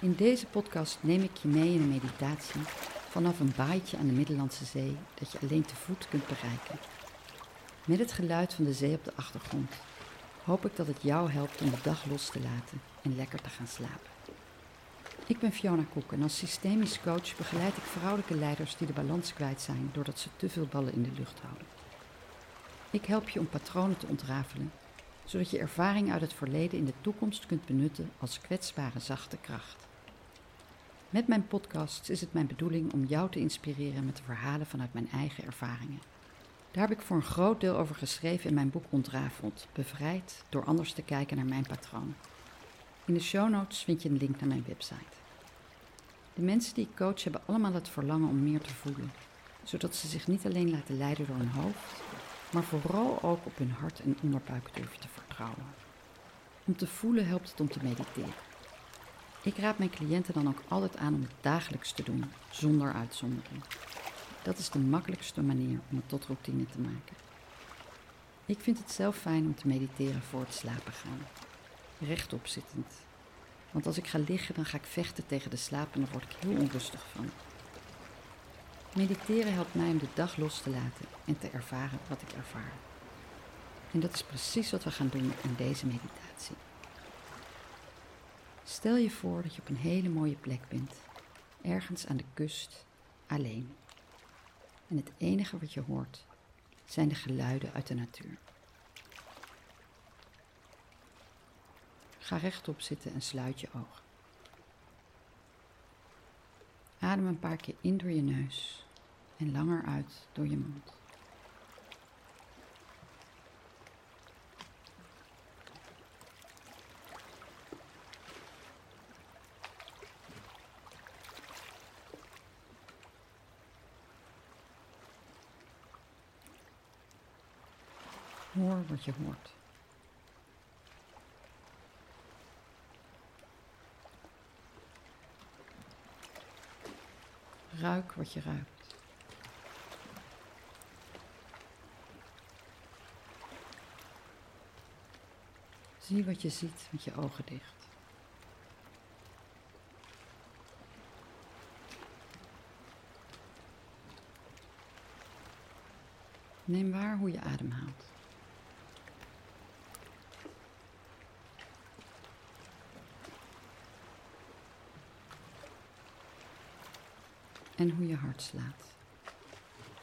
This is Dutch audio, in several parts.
In deze podcast neem ik je mee in een meditatie vanaf een baaitje aan de Middellandse Zee dat je alleen te voet kunt bereiken. Met het geluid van de zee op de achtergrond hoop ik dat het jou helpt om de dag los te laten en lekker te gaan slapen. Ik ben Fiona Koek en als systemisch coach begeleid ik vrouwelijke leiders die de balans kwijt zijn doordat ze te veel ballen in de lucht houden. Ik help je om patronen te ontrafelen, zodat je ervaring uit het verleden in de toekomst kunt benutten als kwetsbare zachte kracht. Met mijn podcasts is het mijn bedoeling om jou te inspireren met de verhalen vanuit mijn eigen ervaringen. Daar heb ik voor een groot deel over geschreven in mijn boek Ontrafeld, bevrijd door anders te kijken naar mijn patroon. In de show notes vind je een link naar mijn website. De mensen die ik coach hebben allemaal het verlangen om meer te voelen, zodat ze zich niet alleen laten leiden door hun hoofd, maar vooral ook op hun hart en onderbuik durven te vertrouwen. Om te voelen helpt het om te mediteren. Ik raad mijn cliënten dan ook altijd aan om het dagelijks te doen, zonder uitzondering. Dat is de makkelijkste manier om het tot routine te maken. Ik vind het zelf fijn om te mediteren voor het slapen gaan. Rechtop zittend. Want als ik ga liggen, dan ga ik vechten tegen de slaap en daar word ik heel onrustig van. Mediteren helpt mij om de dag los te laten en te ervaren wat ik ervaar. En dat is precies wat we gaan doen in deze meditatie. Stel je voor dat je op een hele mooie plek bent, ergens aan de kust, alleen. En het enige wat je hoort zijn de geluiden uit de natuur. Ga rechtop zitten en sluit je ogen. Adem een paar keer in door je neus en langer uit door je mond. Hoor wat je hoort. Ruik wat je ruikt. Zie wat je ziet met je ogen dicht. Neem waar hoe je ademhaalt. En hoe je hart slaat,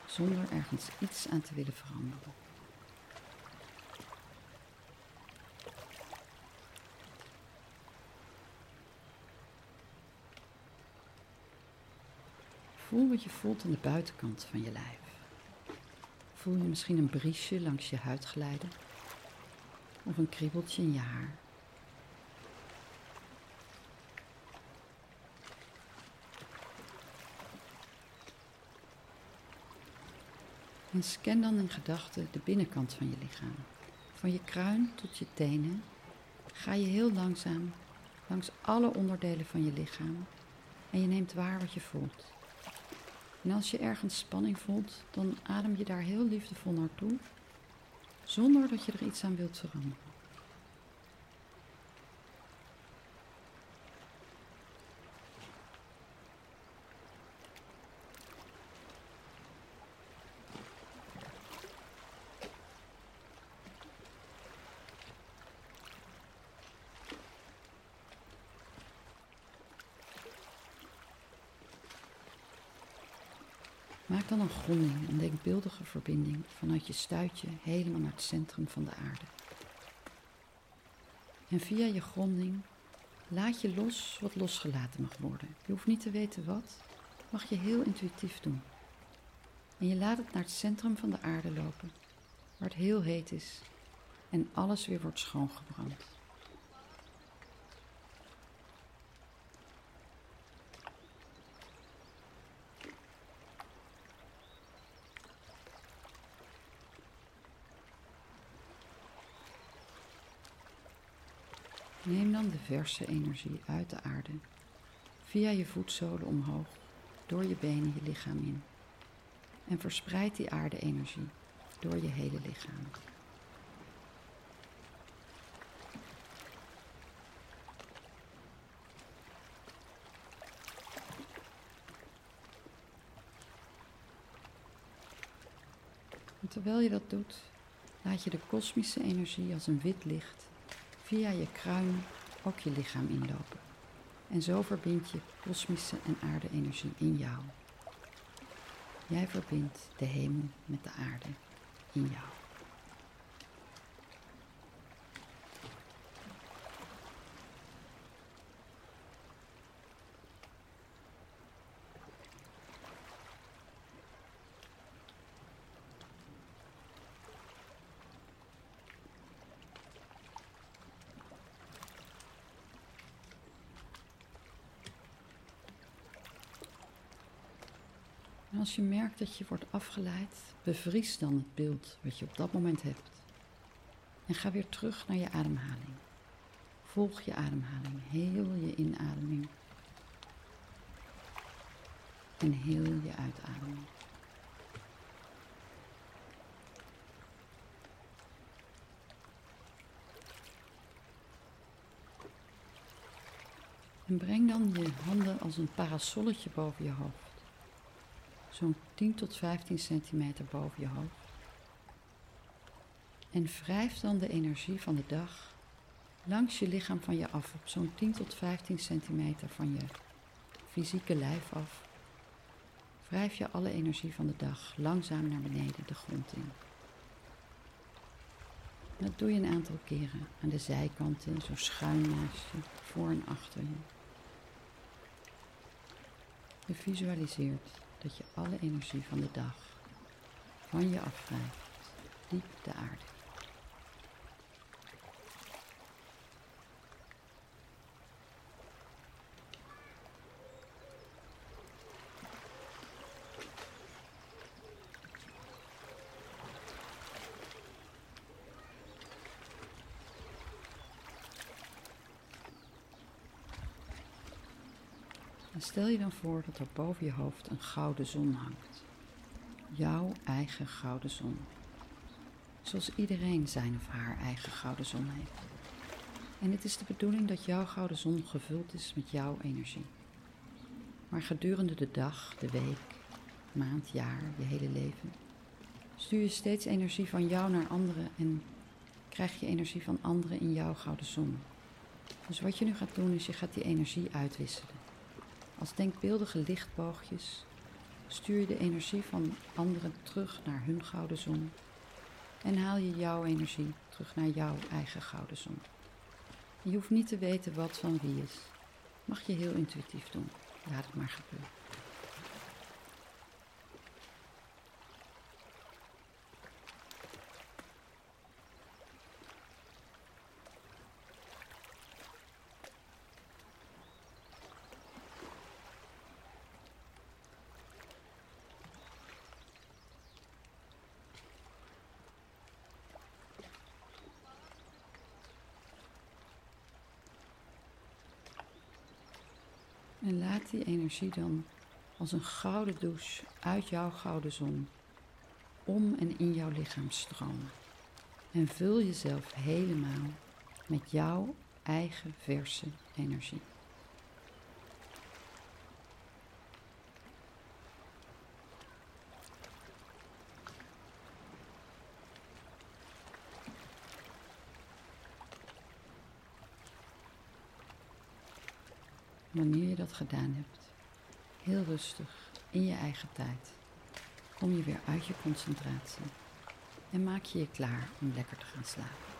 zonder ergens iets aan te willen veranderen. Voel wat je voelt aan de buitenkant van je lijf. Voel je misschien een briesje langs je huid glijden? Of een kriebeltje in je haar? En scan dan in gedachten de binnenkant van je lichaam. Van je kruin tot je tenen ga je heel langzaam langs alle onderdelen van je lichaam en je neemt waar wat je voelt. En als je ergens spanning voelt, dan adem je daar heel liefdevol naartoe, zonder dat je er iets aan wilt veranderen. Maak dan een gronding, een denkbeeldige verbinding vanuit je stuitje helemaal naar het centrum van de aarde. En via je gronding laat je los wat losgelaten mag worden. Je hoeft niet te weten wat, mag je heel intuïtief doen. En je laat het naar het centrum van de aarde lopen, waar het heel heet is en alles weer wordt schoongebrand. Neem dan de verse energie uit de aarde, via je voetzolen omhoog, door je benen je lichaam in. En verspreid die aarde-energie door je hele lichaam. Terwijl je dat doet, laat je de kosmische energie als een wit licht via je kruin ook je lichaam inlopen. En zo verbind je kosmische en aarde-energie in jou. Jij verbindt de hemel met de aarde in jou. Als je merkt dat je wordt afgeleid, bevries dan het beeld wat je op dat moment hebt. En ga weer terug naar je ademhaling. Volg je ademhaling, heel je inademing. En heel je uitademing. En breng dan je handen als een parasolletje boven je hoofd zo'n 10 tot 15 centimeter boven je hoofd. En wrijf dan de energie van de dag langs je lichaam van je af, op zo'n 10 tot 15 centimeter van je fysieke lijf af. Wrijf je alle energie van de dag langzaam naar beneden de grond in. Dat doe je een aantal keren aan de zijkanten, zo schuin naast je, voor en achter je. Je visualiseert dat je alle energie van de dag van je afwrijft, diep de aarde. Stel je dan voor dat er boven je hoofd een gouden zon hangt. Jouw eigen gouden zon. Zoals iedereen zijn of haar eigen gouden zon heeft. En het is de bedoeling dat jouw gouden zon gevuld is met jouw energie. Maar gedurende de dag, de week, maand, jaar, je hele leven, stuur je steeds energie van jou naar anderen en krijg je energie van anderen in jouw gouden zon. Dus wat je nu gaat doen is je gaat die energie uitwisselen. Als denkbeeldige lichtboogjes stuur je de energie van anderen terug naar hun gouden zon en haal je jouw energie terug naar jouw eigen gouden zon. Je hoeft niet te weten wat van wie is. Mag je heel intuïtief doen. Laat het maar gebeuren. En laat die energie dan als een gouden douche uit jouw gouden zon om en in jouw lichaam stromen. En vul jezelf helemaal met jouw eigen verse energie. Wanneer je dat gedaan hebt, heel rustig, in je eigen tijd, kom je weer uit je concentratie. En maak je je klaar om lekker te gaan slapen.